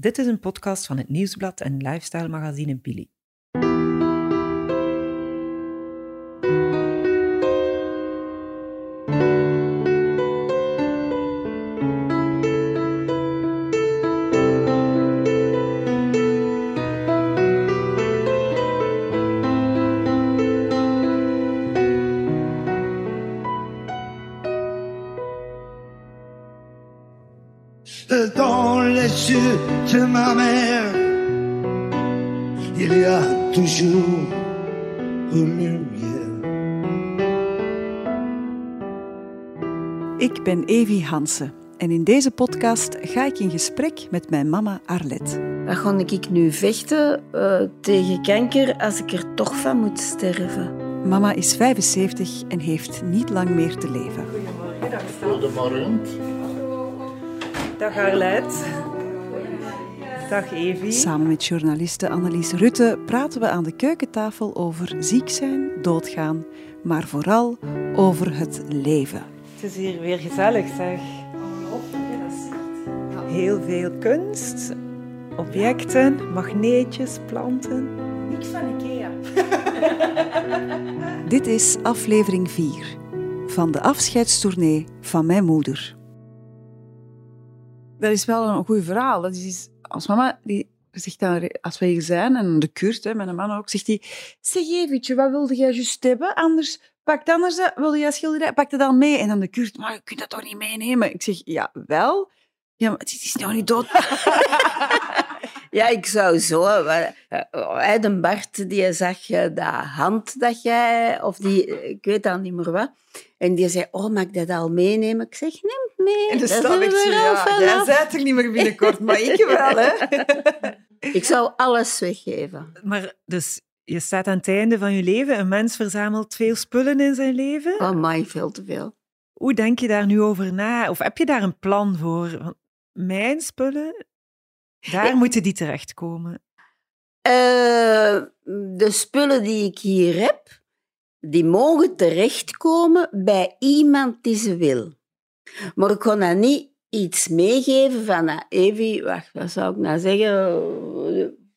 Dit is een podcast van het Nieuwsblad en lifestyle magazine Billy. Hansen en in deze podcast ga ik in gesprek met mijn mama Arlet. Dan ga ik nu vechten eh, tegen kanker als ik er toch van moet sterven. Mama is 75 en heeft niet lang meer te leven. Goedemorgen. Dag Arlet. Dag Evie. Samen met journaliste Annelies Rutte praten we aan de keukentafel over ziek zijn, doodgaan, maar vooral over het leven. Het is hier weer gezellig, zeg. Heel veel kunst, objecten, magneetjes, planten. Niks van Ikea. Dit is aflevering 4 van de afscheidstournee van mijn moeder. Dat is wel een goed verhaal. Dat is, als mama, die zegt dan, als wij hier zijn, en de Kurt, hè, mijn man ook, zegt hij, zeg eventje, wat wilde jij juist hebben? Anders, pak anders, hè. wilde jij schilderij? Pak het dan mee. En dan de Kurt, maar je kunt dat toch niet meenemen? Ik zeg, ja, wel. Ja, maar het is nog niet dood. Ja, ik zou zo... maar, eh, De Bart, die zag je dat hand dat jij... Of die, ik weet al niet meer wat. En die zei, oh, mag ik dat al meenemen? Ik zeg, neem het mee. En dan dat sta ik zo, er ja, vanaf. jij zei er niet meer binnenkort, maar ik wel, hè. Ik zou alles weggeven. Maar dus, je staat aan het einde van je leven. Een mens verzamelt veel spullen in zijn leven. Oh, my, veel te veel. Hoe denk je daar nu over na? Of heb je daar een plan voor? Want mijn spullen, daar moeten die terechtkomen. Eh, de spullen die ik hier heb, die mogen terechtkomen bij iemand die ze wil. Maar ik kan dan niet iets meegeven van, ah, Evie, wacht, wat zou ik nou zeggen?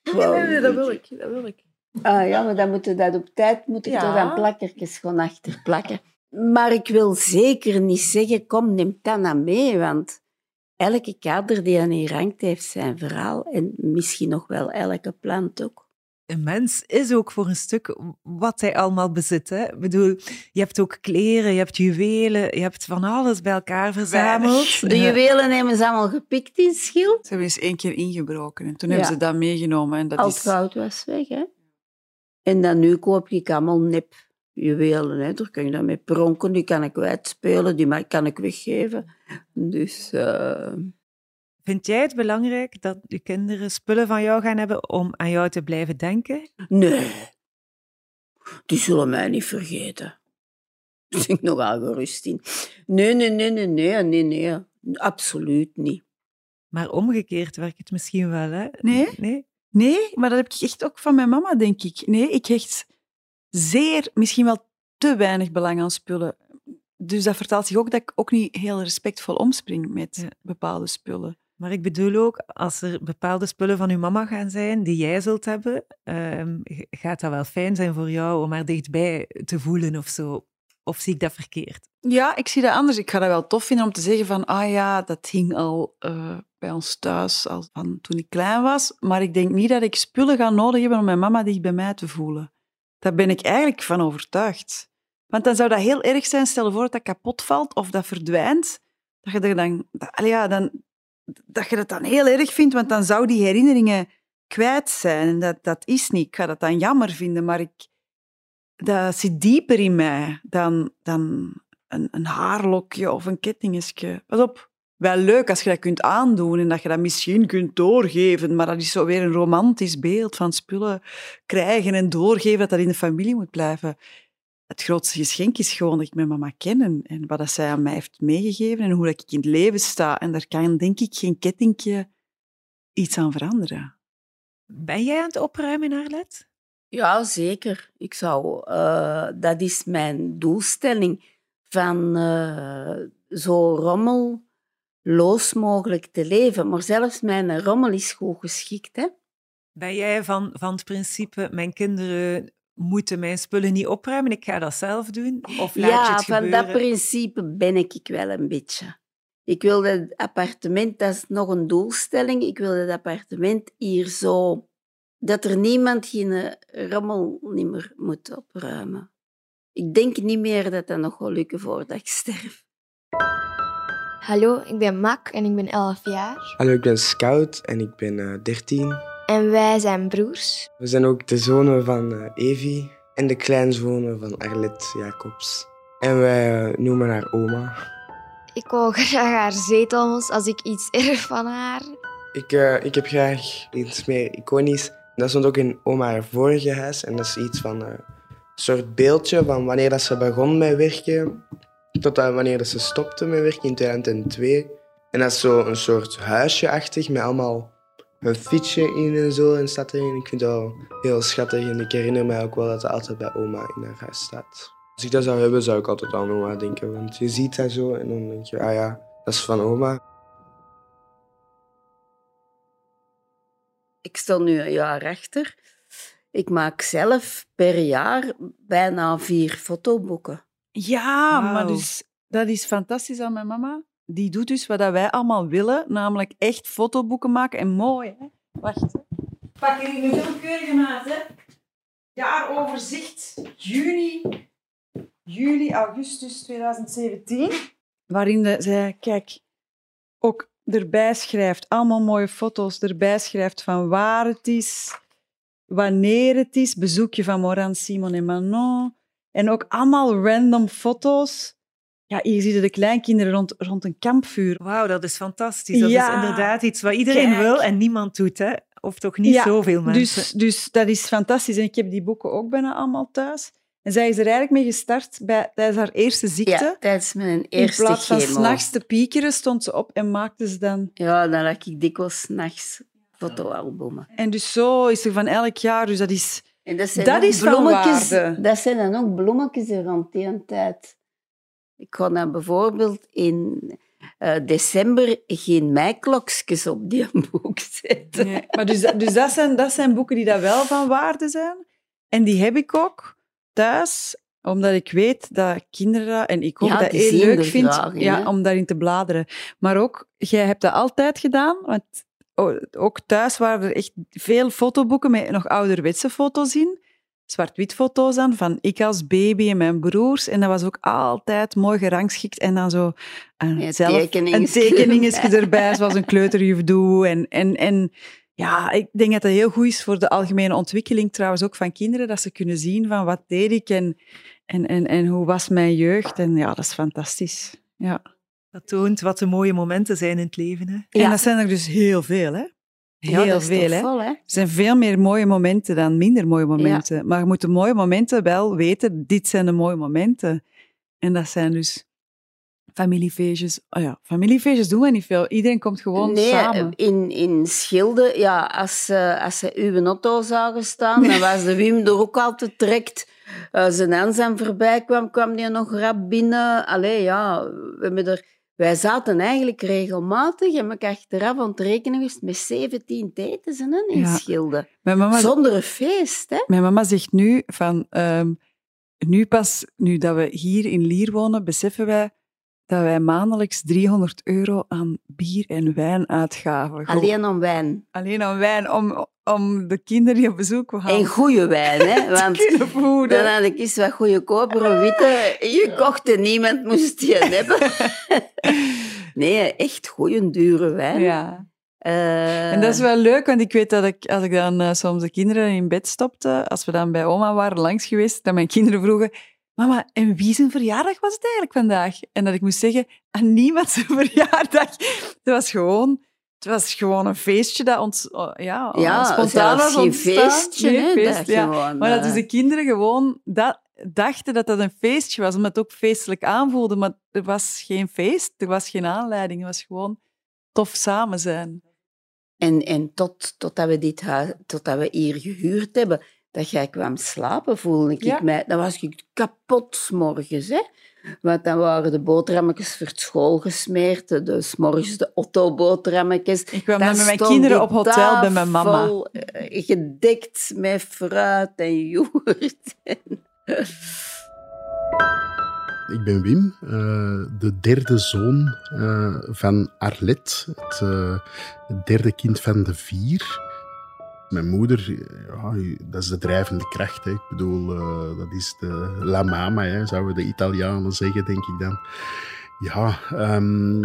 dat wil ik, dat wil ik. Ah ja, maar dan moet je dat op tijd moet ik Ja. toch aan plakkertjes gewoon achter plakken. Maar ik wil zeker niet zeggen, kom, neem dat nou mee, want elke kader die aan hier hangt, heeft zijn verhaal. En misschien nog wel elke plant ook. Een mens is ook voor een stuk wat hij allemaal bezit. Hè? Ik bedoel, je hebt ook kleren, je hebt juwelen, je hebt van alles bij elkaar verzameld. De juwelen hebben ze allemaal gepikt in Schil. Ze hebben eens één keer ingebroken en toen Ja. hebben ze dat meegenomen. En dat Al het is... goud was weg, hè. En dan nu koop ik allemaal nep juwelen, hè. Daar kan je dan mee pronken, die kan ik uitspelen, die kan ik weggeven. Dus... eh, Vind jij het belangrijk dat je kinderen spullen van jou gaan hebben om aan jou te blijven denken? Nee, die zullen mij niet vergeten. Daar ben ik nogal gerust in. Nee, nee, nee, nee, nee, nee, nee. Absoluut niet. Maar omgekeerd werkt het misschien wel, hè? Nee? Nee? Nee, maar dat heb ik echt ook van mijn mama, denk ik. Nee, ik hecht zeer, misschien wel te weinig belang aan spullen. Dus dat vertaalt zich ook dat ik ook niet heel respectvol omspring met Ja. bepaalde spullen. Maar ik bedoel ook, als er bepaalde spullen van uw mama gaan zijn die jij zult hebben, ehm, gaat dat wel fijn zijn voor jou om haar dichtbij te voelen of zo? Of zie ik dat verkeerd? Ja, ik zie dat anders. Ik ga dat wel tof vinden om te zeggen van, ah ja, dat hing al eh, bij ons thuis al van toen ik klein was. Maar ik denk niet dat ik spullen ga nodig hebben om mijn mama dicht bij mij te voelen. Daar ben ik eigenlijk van overtuigd. Want dan zou dat heel erg zijn, stel voor dat dat kapot valt of dat verdwijnt, dat je, er dan, dat, ja, dan, dat je dat dan heel erg vindt, want dan zou die herinneringen kwijt zijn. Dat, dat is niet. Ik ga dat dan jammer vinden, maar ik, dat zit dieper in mij dan, dan een, een haarlokje of een kettingetje. Pas op, wel leuk als je dat kunt aandoen en dat je dat misschien kunt doorgeven, maar dat is zo weer een romantisch beeld van spullen krijgen en doorgeven, dat dat in de familie moet blijven. Het grootste geschenk is gewoon dat ik mijn mama ken en, wat dat zij aan mij heeft meegegeven en hoe dat ik in het leven sta. En daar kan denk ik geen kettingje iets aan veranderen. Ben jij aan het opruimen, Arlet? Ja, zeker. Ik zou, eh, dat is mijn doelstelling. Van eh, zo rommel los mogelijk te leven. Maar zelfs mijn rommel is goed geschikt. Hè? Ben jij van, van het principe, mijn kinderen moeten mijn spullen niet opruimen, ik ga dat zelf doen? Of laat je Ja, het van dat principe ben ik wel een beetje. Ik wil dat appartement, dat is nog een doelstelling, ik wil dat appartement hier zo... Dat er niemand geen rommel niet meer moet opruimen. Ik denk niet meer dat dat nog gaat lukken voordat ik sterf. Hallo, ik ben Mak en ik ben 11 jaar. Hallo, ik ben Scout en ik ben eh 13. En wij zijn broers. We zijn ook de zonen van eh, Evi en de kleinzonen van Arlet Jacobs. En wij eh, noemen haar oma. Ik wou graag haar zetels als ik iets erf van haar. Ik, eh, ik heb graag iets meer iconisch. Dat stond ook in oma haar vorige huis. En dat is iets van een soort beeldje van wanneer dat ze begon met werken tot aan wanneer dat ze stopte met werken in 2002. En dat is zo een soort huisje-achtig met allemaal een fietsje in en zo en staat erin. Ik vind dat wel heel schattig en ik herinner mij ook wel dat dat altijd bij oma in haar huis staat. Als ik dat zou hebben, zou ik altijd aan oma denken. Want je ziet dat zo en dan denk je, ah ja, dat is van oma. Ik sta nu een jaar achter. Ik maak zelf per jaar bijna vier fotoboeken. Ja, maar dus, dat is fantastisch aan mijn mama. Die doet dus wat dat wij allemaal willen, namelijk echt fotoboeken maken. En mooi, hè? Wacht. Pak er hier een willekeurige maat, hè. Jaaroverzicht, juni, juli, augustus 2017. Waarin de, zij, kijk, ook erbij schrijft, allemaal mooie foto's, erbij schrijft van waar het is, wanneer het is, bezoekje van Moran, Simon en Manon. En ook allemaal random foto's. Ja, hier zie je de kleinkinderen rond, rond een kampvuur. Wauw, dat is fantastisch. Dat Ja. is inderdaad iets wat iedereen Kijk. wil en niemand doet, hè? Of toch niet Ja, zoveel mensen. Dus, dus dat is fantastisch. En ik heb die boeken ook bijna allemaal thuis. En zij is er eigenlijk mee gestart bij, tijdens haar eerste ziekte. Ja, tijdens mijn In eerste plaats van s'nachts te piekeren, stond ze op en maakte ze dan... Ja, dan had ik dikwijls s'nachts fotoalbumen. En dus zo is er van elk jaar. Dus dat is... En dat zijn Dat is van bloemetjes, waarde. Dat zijn dan ook bloemetjes rond die tijd. Ik ga dan bijvoorbeeld in eh, december geen meiklokjes op die boek zetten. Nee, maar dus, dus dat, zijn, dat zijn boeken die dat wel van waarde zijn. En die heb ik ook thuis, omdat ik weet dat kinderen en ik ook Ja, dat heel leuk vind ja, om daarin te bladeren. Maar ook, jij hebt dat altijd gedaan, want ook thuis waren er echt veel fotoboeken met nog ouderwetse foto's in. Zwart-wit foto's dan, van ik als baby en mijn broers. En dat was ook altijd mooi gerangschikt. En dan zo een, erbij. erbij, zoals een kleuterjuf doet. En, en, en ja, ik denk dat dat heel goed is voor de algemene ontwikkeling trouwens ook van kinderen, dat ze kunnen zien van wat deed ik en, en, en, en hoe was mijn jeugd. En ja, dat is fantastisch. Ja. Dat toont wat de mooie momenten zijn in het leven. Hè? En Ja. dat zijn er dus heel veel, hè? Ja, Heel dat is veel, hè? vol, hè? Er zijn veel meer mooie momenten dan minder mooie momenten. Maar je moet de mooie momenten wel weten, dit zijn de mooie momenten. En dat zijn dus familiefeestjes. Oh ja, familiefeestjes doen we niet veel. Iedereen komt gewoon nee, samen. In, in Schilde, ja, als, ze als ze uw auto zagen staan, dan was de Wim er ook altijd direct. Als een Anzam voorbij kwam, kwam die nog rap binnen. Allee, ja, we hebben er, wij zaten eigenlijk regelmatig en ik achteraf aan het rekenen geweest met 17 eten hè, in Ja. Schilde. Mama, Zonder een feest, hè? mijn mama zegt nu van... ehm, nu pas, nu dat we hier in Lier wonen, beseffen wij dat wij maandelijks 300 euro aan bier en wijn uitgaven. Gewoon- Alleen om wijn. Alleen aan wijn, om, om de kinderen die op bezoek gaan En goede wijn, hè? Want dan had ik eens wat goedkopere witte gekocht en niemand moest die hebben. nee, echt goede, dure wijn. Ja. Eh, En dat is wel leuk, want ik weet dat ik, als ik dan eh, soms de kinderen in bed stopte, als we dan bij oma waren langs geweest, dat mijn kinderen vroegen, mama, en wie zijn verjaardag was het eigenlijk vandaag? En dat ik moest zeggen, aan niemand zijn verjaardag. Het was gewoon, het was gewoon een feestje dat ons, oh, ja, ja, spontaan was ontstaan. feestje, Nee, hè? feest, dat ja. gewoon, Maar dat dus de kinderen gewoon dat, dachten dat dat een feestje was, omdat het ook feestelijk aanvoelde, maar er was geen feest, er was geen aanleiding, het was gewoon tof samen zijn. En, en tot, totdat we dit huis, totdat we hier gehuurd hebben, dat jij kwam slapen, voelde ik Ja. mij. Dan was ik kapot 's morgens, hè. Want dan waren de boterhammetjes voor het school gesmeerd, de- de 's morgens de Otto-boterhammetjes. Ik kwam Dan dan met mijn kinderen op hotel bij mijn mama. eh, gedekt met fruit en yoghurt. Ik ben Wim, eh, de derde zoon eh, van Arlet, het, het derde kind van de vier. Mijn moeder, ja, dat is de drijvende kracht. Hè. Ik bedoel, eh, dat is de la mama, hè, zouden de Italianen zeggen, denk ik dan. Ja, ehm,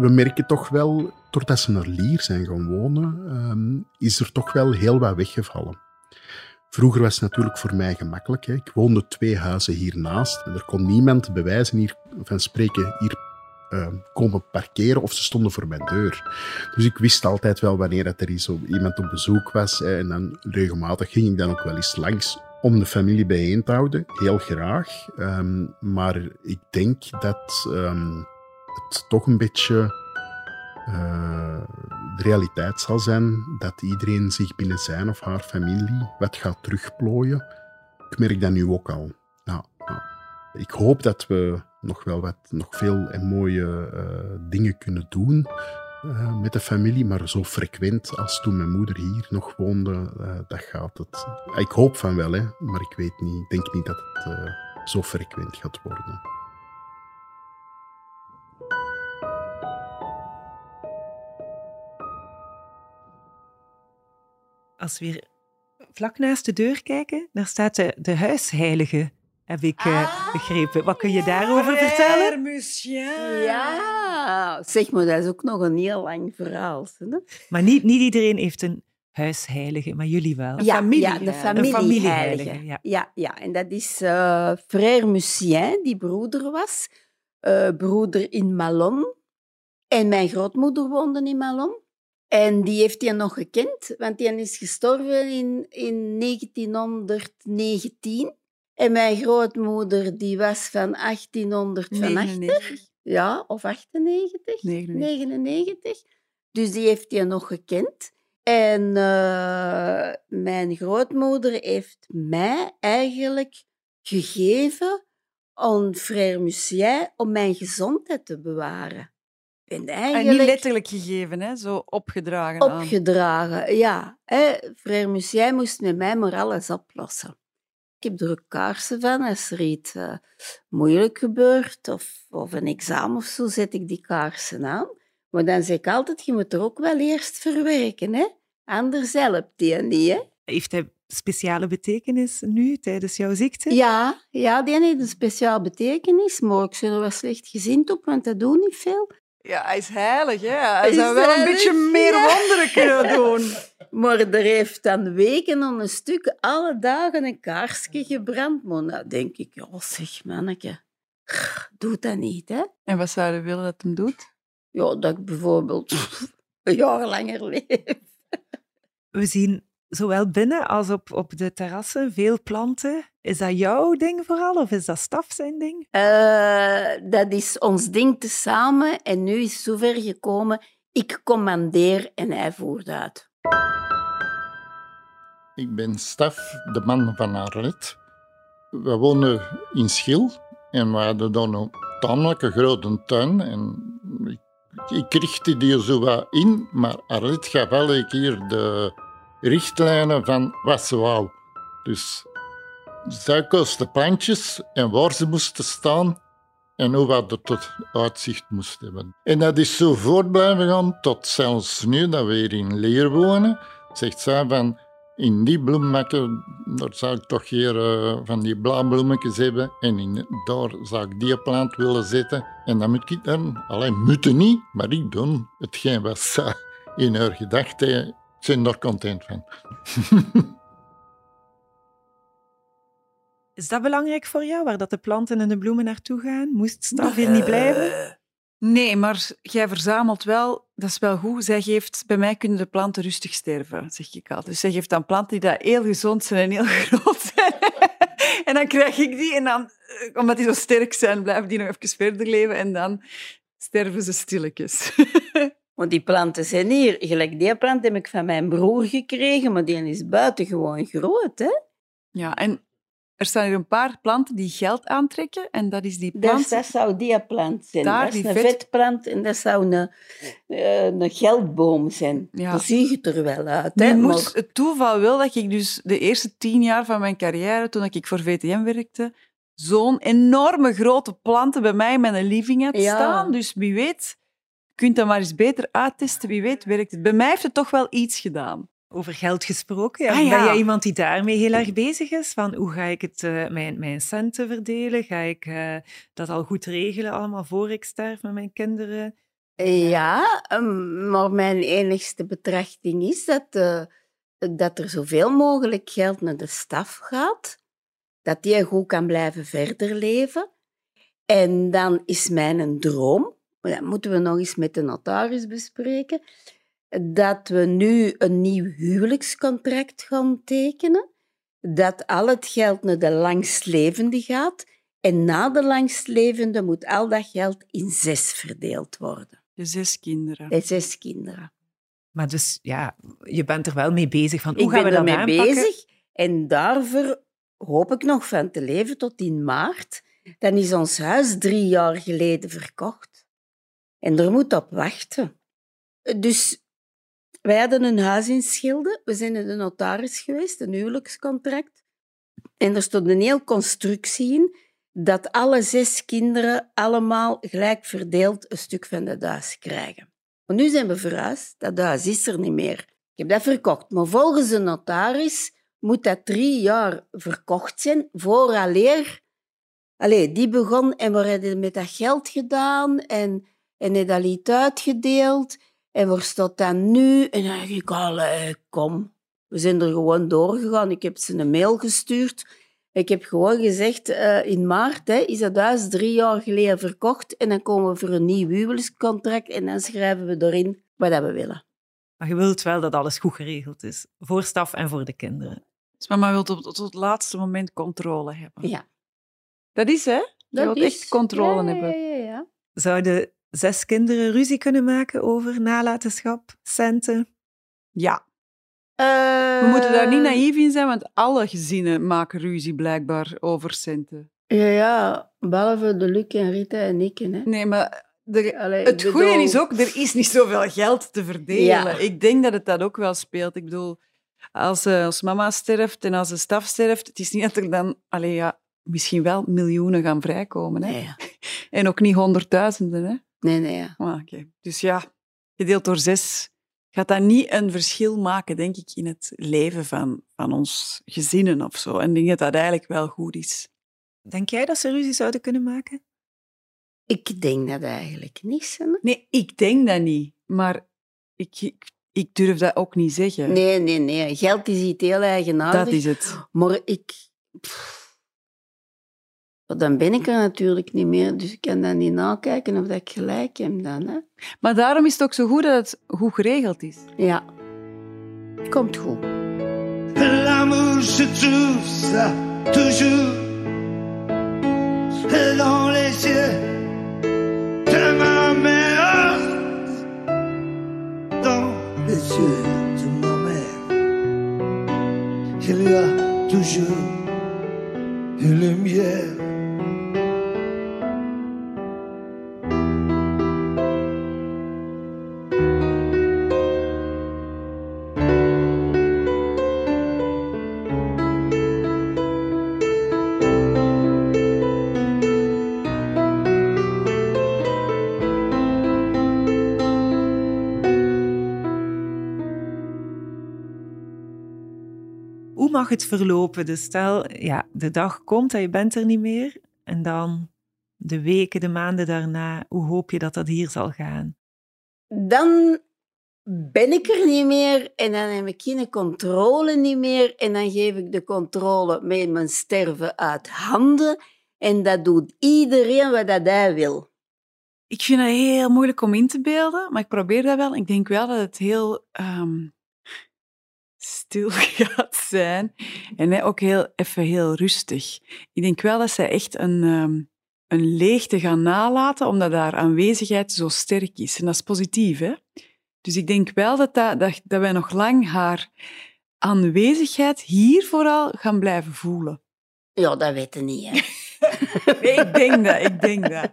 we merken toch wel, doordat ze naar Lier zijn gaan wonen, ehm, is er toch wel heel wat weggevallen. Vroeger was het natuurlijk voor mij gemakkelijk. Hè. Ik woonde twee huizen hiernaast. En er kon niemand bewijzen hier, van spreken hier eh, komen parkeren of ze stonden voor mijn deur. Dus ik wist altijd wel wanneer dat er iemand op bezoek was. Hè. En dan regelmatig ging ik dan ook wel eens langs om de familie bijeen te houden. Heel graag. Ehm, maar ik denk dat ehm, het toch een beetje eh, de realiteit zal zijn dat iedereen zich binnen zijn of haar familie wat gaat terugplooien. Ik merk dat nu ook al. Ik hoop dat we nog wel wat, nog veel en mooie eh, dingen kunnen doen eh, met de familie, maar zo frequent als toen mijn moeder hier nog woonde, eh, dat gaat het. Ik hoop van wel, hè, maar ik weet niet, ik denk niet dat het zo frequent gaat worden. Als we hier vlak naast de deur kijken, daar staat de, de huisheilige, heb ik eh, begrepen. Wat kun je daarover vertellen? Ja, zeg maar, dat is ook nog een heel lang verhaal. Hè? Maar niet, niet iedereen heeft een huisheilige, maar jullie wel. ja, familie- ja, de Een familieheilige. familieheilige, ja. ja, ja. En dat is eh Frère Mucien, die broeder was. Eh, broeder in Malon. En mijn grootmoeder woonde in Malon. En die heeft hij nog gekend, want die is gestorven in, in 1919. En mijn grootmoeder die was van 1885. 99. Ja, of 98? 99. 99. Dus die heeft hij nog gekend. En eh, mijn grootmoeder heeft mij eigenlijk gegeven aan Frère Mucien om mijn gezondheid te bewaren. En eigenlijk niet letterlijk gegeven, hè? zo opgedragen aan. opgedragen. Ja, hè. Frère Mucien moest met mij maar alles oplossen. Ik heb er ook kaarsen van. Als er iets eh, moeilijk gebeurt of, of een examen of zo, zet ik die kaarsen aan. Maar dan zeg ik altijd, je moet er ook wel eerst verwerken. Hè? Anders helpt die niet. Hè? Heeft hij speciale betekenis nu, tijdens jouw ziekte? Ja, ja, die heeft een speciaal betekenis, maar ik ben er wel slecht gezind op, want dat doet niet veel. Ja, hij is heilig, hè? Hij Hij zou is wel een beetje meer ja. wonderen kunnen doen. Maar er heeft dan weken aan een stuk alle dagen een kaarsje gebrand. Maar nou denk ik, ja zeg manneke, doe dat niet, hè. En wat zou je willen dat hem doet? Ja, dat ik bijvoorbeeld een jaar langer leef. We zien zowel binnen als op, op de terrassen veel planten. Is dat jouw ding vooral of is dat staf zijn ding? Eh, dat is ons ding tezamen en nu is het zover gekomen. Ik commandeer en hij voert uit. Ik ben Stef, de man van Arlet. We woonden in Schil en we hadden dan een tamelijk grote tuin. En ik, ik richtte die zo wat in, maar Arlet gaf elke keer de richtlijnen van wat ze wou. Dus zij koos de plantjes en waar ze moesten staan en hoe wat het tot uitzicht moest hebben. En dat is zo voort blijven gaan tot zelfs nu dat we hier in Leer wonen, zegt zij van in die bloembakken, daar zou ik toch hier eh, van die blaadbloemetjes hebben. En in, daar zou ik die plant willen zetten. En dan moet ik dan, alleen moeten niet, maar ik doe hetgeen wat zij in haar gedachten. Ben daar content van. Is dat belangrijk voor jou, waar dat de planten en de bloemen naartoe gaan? Moest staf hier niet blijven? Nee, maar jij verzamelt wel, dat is wel goed. Zij geeft, bij mij kunnen de planten rustig sterven, zeg ik altijd. Dus zij geeft dan planten die dat heel gezond zijn en heel groot zijn. en dan krijg ik die en dan, eh, omdat die zo sterk zijn, blijven die nog even verder leven en dan sterven ze stilletjes. Want die planten zijn hier. Gelijk die plant heb ik van mijn broer gekregen, maar die is buitengewoon groot. Hè? Ja, en er staan hier een paar planten die geld aantrekken. En dat is die plant... dat zou die plant zijn. Daar, dat is een vet- vetplant en dat zou een, eh, een geldboom zijn. Ja. Dat zie je er wel uit. Nu Hè? moest het toeval wil dat ik dus de eerste tien jaar van mijn carrière, toen ik voor VTM werkte, zo'n enorme grote planten bij mij in mijn living had Ja. staan. Dus wie weet, je kunt dat maar eens beter uittesten. Wie weet werkt het. Bij mij heeft het toch wel iets gedaan. Over geld gesproken, ja. Ah, ja. ben jij iemand die daarmee heel erg bezig is? Van hoe ga ik het, eh, mijn, mijn centen verdelen? Ga ik eh, dat al goed regelen allemaal voor ik sterf met mijn kinderen? Ja, ehm, maar mijn enigste betrachting is dat, eh, dat er zoveel mogelijk geld naar de staf gaat, dat die goed kan blijven verder leven. En dan is mijn droom, dat moeten we nog eens met de notaris bespreken, dat we nu een nieuw huwelijkscontract gaan tekenen, dat al het geld naar de langstlevende gaat en na de langstlevende moet al dat geld in zes verdeeld worden. De zes kinderen. Bij zes kinderen. Maar dus ja, je bent er wel mee bezig van hoe ik gaan we dat aanpakken? bezig en daarvoor hoop ik nog van te leven tot in maart. Dan is ons huis drie jaar geleden verkocht. En er moet op wachten. Dus wij hadden een huis in Schilde. We zijn naar de notaris geweest, een huwelijkscontract. En er stond een heel constructie in dat alle zes kinderen allemaal gelijk verdeeld een stuk van dat huis krijgen. Maar nu zijn we verhuisd, dat huis is er niet meer. Ik heb dat verkocht, maar volgens de notaris moet dat drie jaar verkocht zijn vooraleer... Allee, die begon en we hebben met dat geld gedaan en, en dat liet uitgedeeld. En waar staat dat nu? En dan dacht ik, allee, kom. We zijn er gewoon doorgegaan. Ik heb ze een mail gestuurd. Ik heb gewoon gezegd, eh, in maart hè, is dat huis drie jaar geleden verkocht en dan komen we voor een nieuw huwelijkscontract en dan schrijven we erin wat dat we willen. Maar je wilt wel dat alles goed geregeld is. Voor staf en voor de kinderen. Dus mama wil tot, tot het laatste moment controle hebben. Ja. Dat is hè? Je Dat wilt is- echt controle ja, hebben. Ja, ja, ja. Zouden zes kinderen ruzie kunnen maken over nalatenschap, centen? Ja. Eh, We moeten daar niet naïef in zijn, want alle gezinnen maken ruzie blijkbaar over centen. Ja, ja, behalve de Luc en Rita en ik. Hè. Nee, maar er- Allee, het goede is ook, er is niet zoveel geld te verdelen. Ja. Ik denk dat het dat ook wel speelt. Ik bedoel, als, eh, als mama sterft en als de staf sterft, het is niet dat er dan, allee, ja, misschien wel miljoenen gaan vrijkomen. Hè? Nee, ja. En ook niet honderdduizenden. Hè? Nee, nee. Ja. Ah, oké. Dus ja, gedeeld door zes gaat dat niet een verschil maken, denk ik, in het leven van, van ons gezinnen of zo. En ik denk dat dat eigenlijk wel goed is. Denk jij dat ze ruzie zouden kunnen maken? Ik denk dat eigenlijk niet. Hè. Nee, ik denk dat niet. Maar ik, ik, ik durf dat ook niet zeggen. Nee, nee, nee. Geld is iets heel eigenaardig. dat is het. Maar ik... pff, dan ben ik er natuurlijk niet meer, dus ik kan dan niet nakijken of dat ik gelijk heb dan. Hè. Maar daarom is het ook zo goed dat het goed geregeld is. Ja. Komt goed. L'amour, je trouve ça toujours dans les yeux de ma mère. Dans les yeux de ma mère, il y a toujours une lumière. Het verlopen? Dus stel, ja, de dag komt en je bent er niet meer. En dan de weken, de maanden daarna, hoe hoop je dat dat hier zal gaan? Dan ben ik er niet meer en dan heb ik geen controle niet meer en dan geef ik de controle met mijn sterven uit handen en dat doet iedereen wat dat hij wil. Ik vind het heel moeilijk om in te beelden, maar ik probeer dat wel. Ik denk wel dat het heel ehm, stil gaat zijn en ook heel, even heel rustig. Ik denk wel dat zij echt een, ehm, een leegte gaan nalaten, omdat haar aanwezigheid zo sterk is. En dat is positief, hè? Dus ik denk wel dat, dat, dat, dat wij nog lang haar aanwezigheid hier vooral gaan blijven voelen? Ja, dat weet je niet, hè. Nee, ik denk dat, ik denk dat.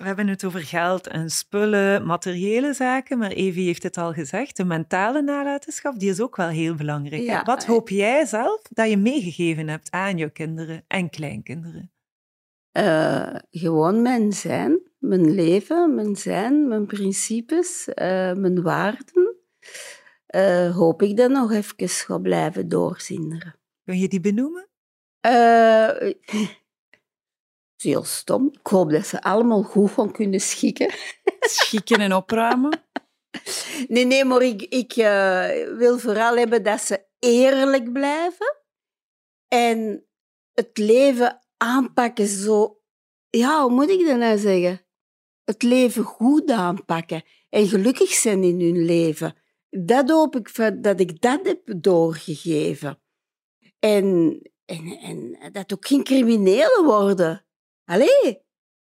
We hebben het over geld en spullen, materiële zaken, maar Evie heeft het al gezegd, de mentale nalatenschap, die is ook wel heel belangrijk. Ja. Wat hoop jij zelf dat je meegegeven hebt aan jouw kinderen en kleinkinderen? Eh, gewoon mijn zijn, mijn leven, mijn zijn, mijn principes, eh, mijn waarden. Eh, hoop ik dat nog even ga blijven doorzinderen. Kun je die benoemen? Is heel stom. Ik hoop dat ze allemaal goed gaan kunnen schikken. Schikken en opruimen. Nee, nee, maar ik, ik eh, wil vooral hebben dat ze eerlijk blijven en het leven aanpakken zo... Ja, hoe moet ik dat nou zeggen? Het leven goed aanpakken en gelukkig zijn in hun leven. Dat hoop ik van- dat ik dat heb doorgegeven. En, en, en dat ook geen criminelen worden. Allee,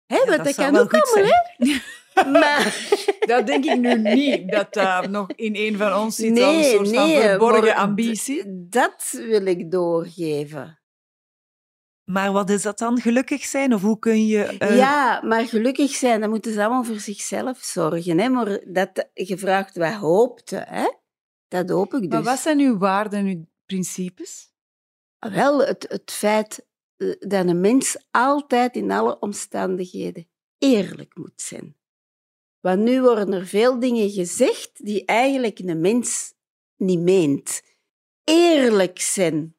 hè, Ja, want dat kan ook allemaal, hè? Maar... Dat denk ik nu niet, dat dat nog in een van ons zit als een Nee, soort van nee, verborgen ambitie. Dat wil ik doorgeven. Maar wat is dat dan? Gelukkig zijn? Of hoe kun je... eh, Ja, maar gelukkig zijn, dan moeten ze allemaal voor zichzelf zorgen. Hè? Maar dat je vraagt wat hoopte, hè? dat hoop ik dus. Maar wat zijn uw waarden en uw principes? Wel, het, het feit dat een mens altijd in alle omstandigheden eerlijk moet zijn. Want nu worden er veel dingen gezegd die eigenlijk een mens niet meent. Eerlijk zijn.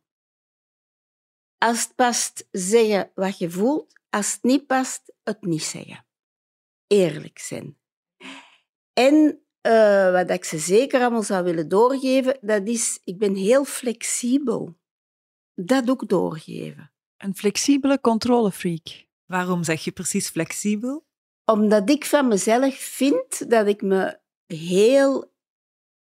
Als het past, zeggen wat je voelt. Als het niet past, het niet zeggen. Eerlijk zijn. En eh, wat ik ze zeker allemaal zou willen doorgeven, dat is, ik ben heel flexibel. Dat ook doorgeven. Een flexibele controlefreak. Waarom zeg je precies flexibel? Omdat ik van mezelf vind dat ik me heel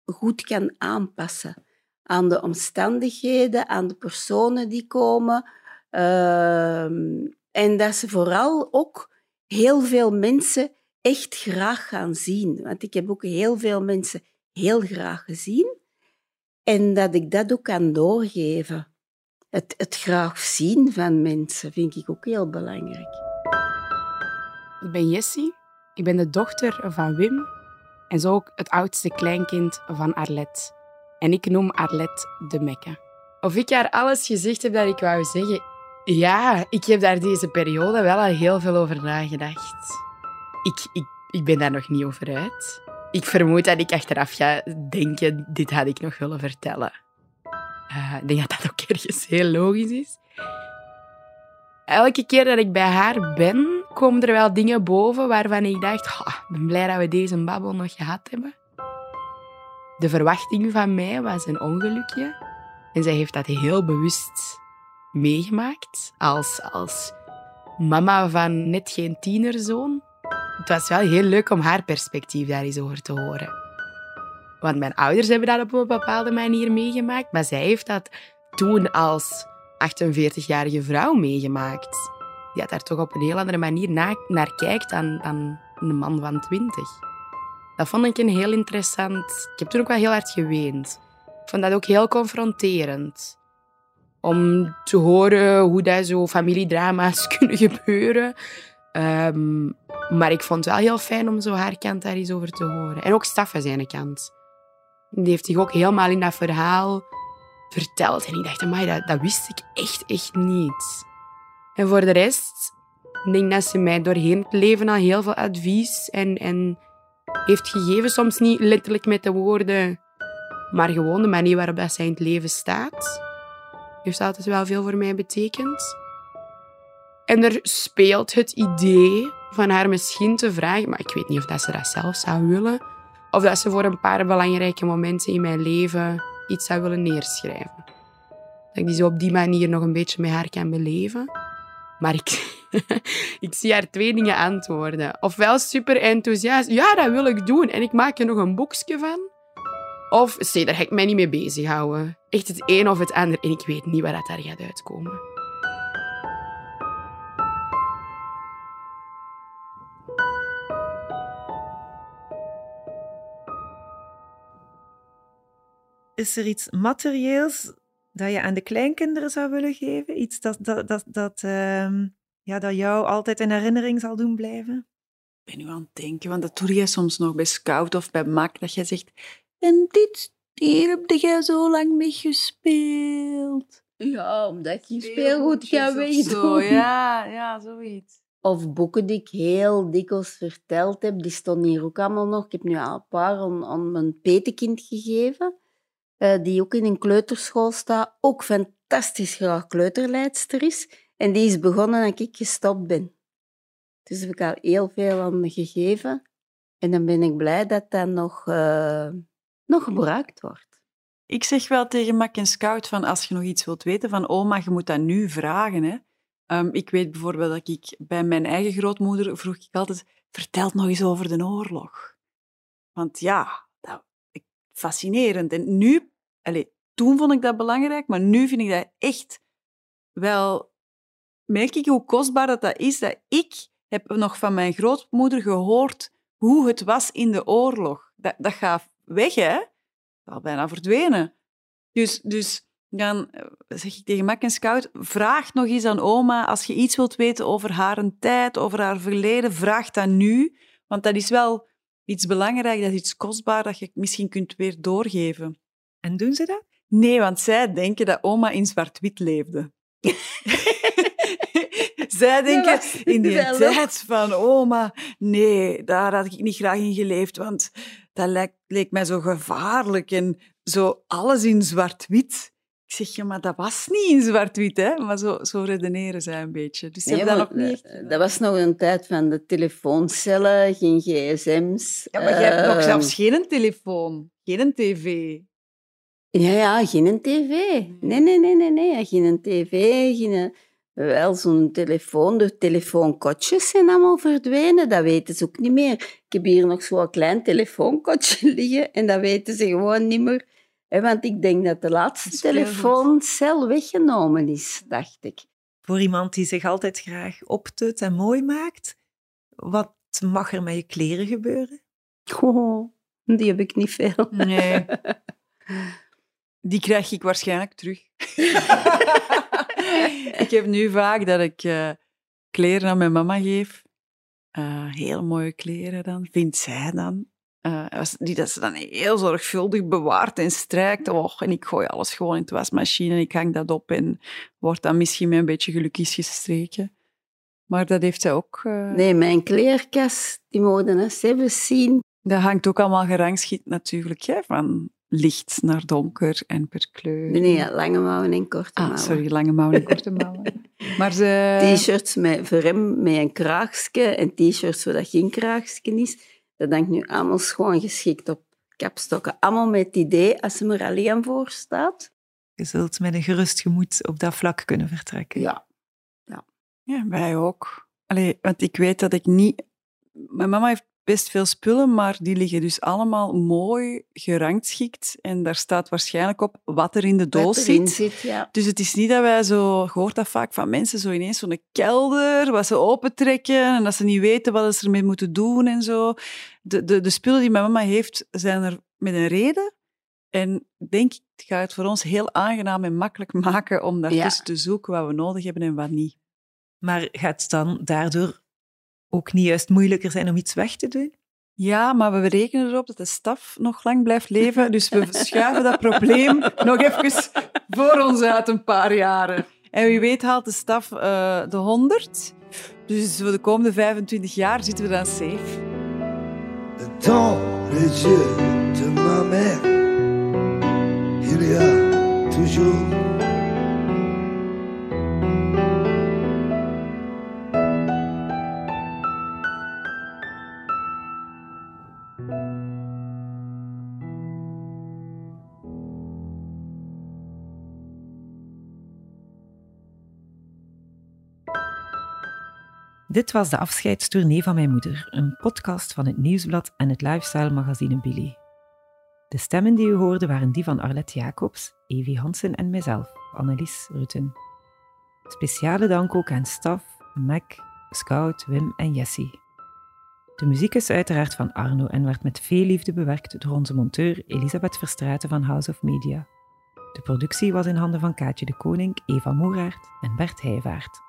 goed kan aanpassen aan de omstandigheden, aan de personen die komen. Ehm, en dat ze vooral ook heel veel mensen echt graag gaan zien. Want ik heb ook heel veel mensen heel graag gezien. En dat ik dat ook kan doorgeven. Het, het graag zien van mensen vind ik ook heel belangrijk. Ik ben Jessie. Ik ben de dochter van Wim en zo ook het oudste kleinkind van Arlet. En ik noem Arlet de Mekke. Of ik haar alles gezegd heb dat ik wou zeggen? Ja, ik heb daar deze periode wel al heel veel over nagedacht. Ik, ik, ik ben daar nog niet over uit. Ik vermoed dat ik achteraf ga denken, dit had ik nog willen vertellen. Eh, ik denk dat dat ook ergens heel logisch is. Elke keer dat ik bij haar ben, komen er wel dingen boven waarvan ik dacht, "Ha, ik ben blij dat we deze babbel nog gehad hebben. De verwachting van mij was een ongelukje. En zij heeft dat heel bewust meegemaakt als, als mama van net geen tienerzoon. Het was wel heel leuk om haar perspectief daar eens over te horen. Want mijn ouders hebben dat op een bepaalde manier meegemaakt, maar zij heeft dat toen als 48-jarige vrouw meegemaakt. Die had daar toch op een heel andere manier na- naar kijkt dan, dan een man van 20. Dat vond ik een heel interessant. Ik heb toen ook wel heel hard geweend. Ik vond dat ook heel confronterend. Om te horen hoe dat zo familiedrama's kunnen gebeuren. Ehm, maar ik vond het wel heel fijn om zo haar kant daar eens over te horen. En ook Staffe zijn kant. Die heeft zich ook helemaal in dat verhaal verteld. En ik dacht, amai, dat, dat wist ik echt, echt niet. En voor de rest, ik denk dat ze mij doorheen het leven al heel veel advies en, en heeft gegeven. Soms niet letterlijk met de woorden, maar gewoon de manier waarop zij in het leven staat. Heeft altijd wel veel voor mij betekend. En er speelt het idee van haar misschien te vragen, maar ik weet niet of dat ze dat zelf zou willen, of dat ze voor een paar belangrijke momenten in mijn leven iets zou willen neerschrijven. Dat ik die zo op die manier nog een beetje met haar kan beleven. Maar ik, ik zie haar twee dingen antwoorden. Ofwel super enthousiast, ja, dat wil ik doen. En ik maak er nog een boekje van. Of, daar ga ik mij niet mee bezighouden. Echt het een of het ander. En ik weet niet waar dat daar gaat uitkomen. Is er iets materieels dat je aan de kleinkinderen zou willen geven? Iets dat, dat, dat, dat, ehm, ja, dat jou altijd in herinnering zal doen blijven? Ik ben nu aan het denken, want dat doe jij soms nog bij Scout of bij MAC, dat jij zegt, en dit, hier heb jij zo lang mee gespeeld. Ja, omdat je speelgoed ga wegdoen. Ja, ja, zoiets. Of boeken die ik heel dikwijls verteld heb, die stonden hier ook allemaal nog. Ik heb nu al een paar aan, aan mijn petekind gegeven, die ook in een kleuterschool staat. Ook fantastisch graag kleuterleidster is. En die is begonnen dat ik gestopt ben. Dus heb ik al heel veel aan me gegeven. En dan ben ik blij dat dat nog, eh, nog gebruikt wordt. Ik zeg wel tegen Mac en Scout van als je nog iets wilt weten van oma, je moet dat nu vragen. Hè. Ehm, ik weet bijvoorbeeld dat ik bij mijn eigen grootmoeder vroeg ik altijd, vertel nog eens over de oorlog. Want ja, fascinerend. En nu, allez, toen vond ik dat belangrijk, maar nu vind ik dat echt wel, merk ik hoe kostbaar dat, dat is, dat ik heb nog van mijn grootmoeder gehoord hoe het was in de oorlog. Dat, dat gaat weg, hè? al bijna verdwenen. Dus, dus dan eh, zeg ik tegen Mac en Scout, vraag nog eens aan oma, als je iets wilt weten over haar tijd, over haar verleden, vraag dat nu. Want dat is wel iets belangrijk, dat is iets kostbaar dat je misschien kunt weer doorgeven. En doen ze dat? Nee, want zij denken dat oma in zwart-wit leefde. Zij denken in die tijd van oma, nee, daar had ik niet graag in geleefd, want dat leek, leek mij zo gevaarlijk en zo alles in zwart-wit. Ik zeg, ja, maar dat was niet in zwart-wit, hè? Maar zo, zo redeneren zij een beetje. Dus nee, dat, niet dat was nog een tijd van de telefooncellen, geen gsm's. Ja, maar je hebt nog zelfs geen telefoon, geen tv. Ja, ja, geen tv. Nee, nee, nee, nee, nee. Geen tv, geen... Wel, zo'n telefoon, de telefoonkotjes zijn allemaal verdwenen. Dat weten ze ook niet meer. Ik heb hier nog zo'n klein telefoonkotje liggen en dat weten ze gewoon niet meer. Want ik denk dat de laatste telefooncel weggenomen is, dacht ik. Voor iemand die zich altijd graag optut en mooi maakt, wat mag er met je kleren gebeuren? Oh, die heb ik niet veel. Nee. Die krijg ik waarschijnlijk terug. ik heb nu vaak dat ik uh, kleren aan mijn mama geef. Uh, heel mooie kleren dan, vindt zij dan. Uh, die dat ze dan heel zorgvuldig bewaart en strijkt. Oh, en ik gooi alles gewoon in de wasmachine en ik hang dat op en wordt dan misschien met een beetje gelukjes gestreken. Maar dat heeft zij ook... Nee, mijn kleerkast, die mogen eens even zien. Dat hangt ook allemaal gerangschikt natuurlijk, hè, van licht naar donker en per kleur. Nee, lange mouwen en korte ah, mouwen. sorry, lange mouwen en korte mouwen. maar ze... T-shirts met, voor hem met een kraagje en t-shirts zodat geen kraagje is. Dat denk ik nu allemaal gewoon geschikt op kapstokken. Allemaal met het idee, als ze er alleen voor staat... Je zult met een gerust gemoed op dat vlak kunnen vertrekken. Ja. Ja, ja wij ook. Allee, want ik weet dat ik niet... Mijn mama heeft best veel spullen, maar die liggen dus allemaal mooi gerangschikt. En daar staat waarschijnlijk op wat er in de doos zit. zit ja. Dus het is niet dat wij zo, je hoort dat vaak van mensen, zo ineens zo'n kelder, wat ze opentrekken en dat ze niet weten wat ze ermee moeten doen en zo. De, de, de spullen die mijn mama heeft, zijn er met een reden. En denk ik, het gaat het voor ons heel aangenaam en makkelijk maken om daartussen ja. te zoeken wat we nodig hebben en wat niet. Maar gaat het dan daardoor ook niet juist moeilijker zijn om iets weg te doen? Ja, maar we rekenen erop dat de staf nog lang blijft leven. Dus we schuiven dat probleem nog even voor ons uit een paar jaren. En wie weet haalt de staf uh, de 100. Dus voor de komende 25 jaar zitten we dan safe. Dans les yeux de ma mère, il y a toujours Dit was de afscheidstournee van mijn moeder, een podcast van het Nieuwsblad en het lifestyle magazine Billy. De stemmen die u hoorde waren die van Arlette Jacobs, Evie Hansen en mijzelf, Annelies Rutten. Speciale dank ook aan staf, Mac, Scout, Wim en Jessie. De muziek is uiteraard van Arno en werd met veel liefde bewerkt door onze monteur Elisabeth Verstraeten van House of Media. De productie was in handen van Kaatje de Koning, Eva Moeraert en Bert Heijvaart.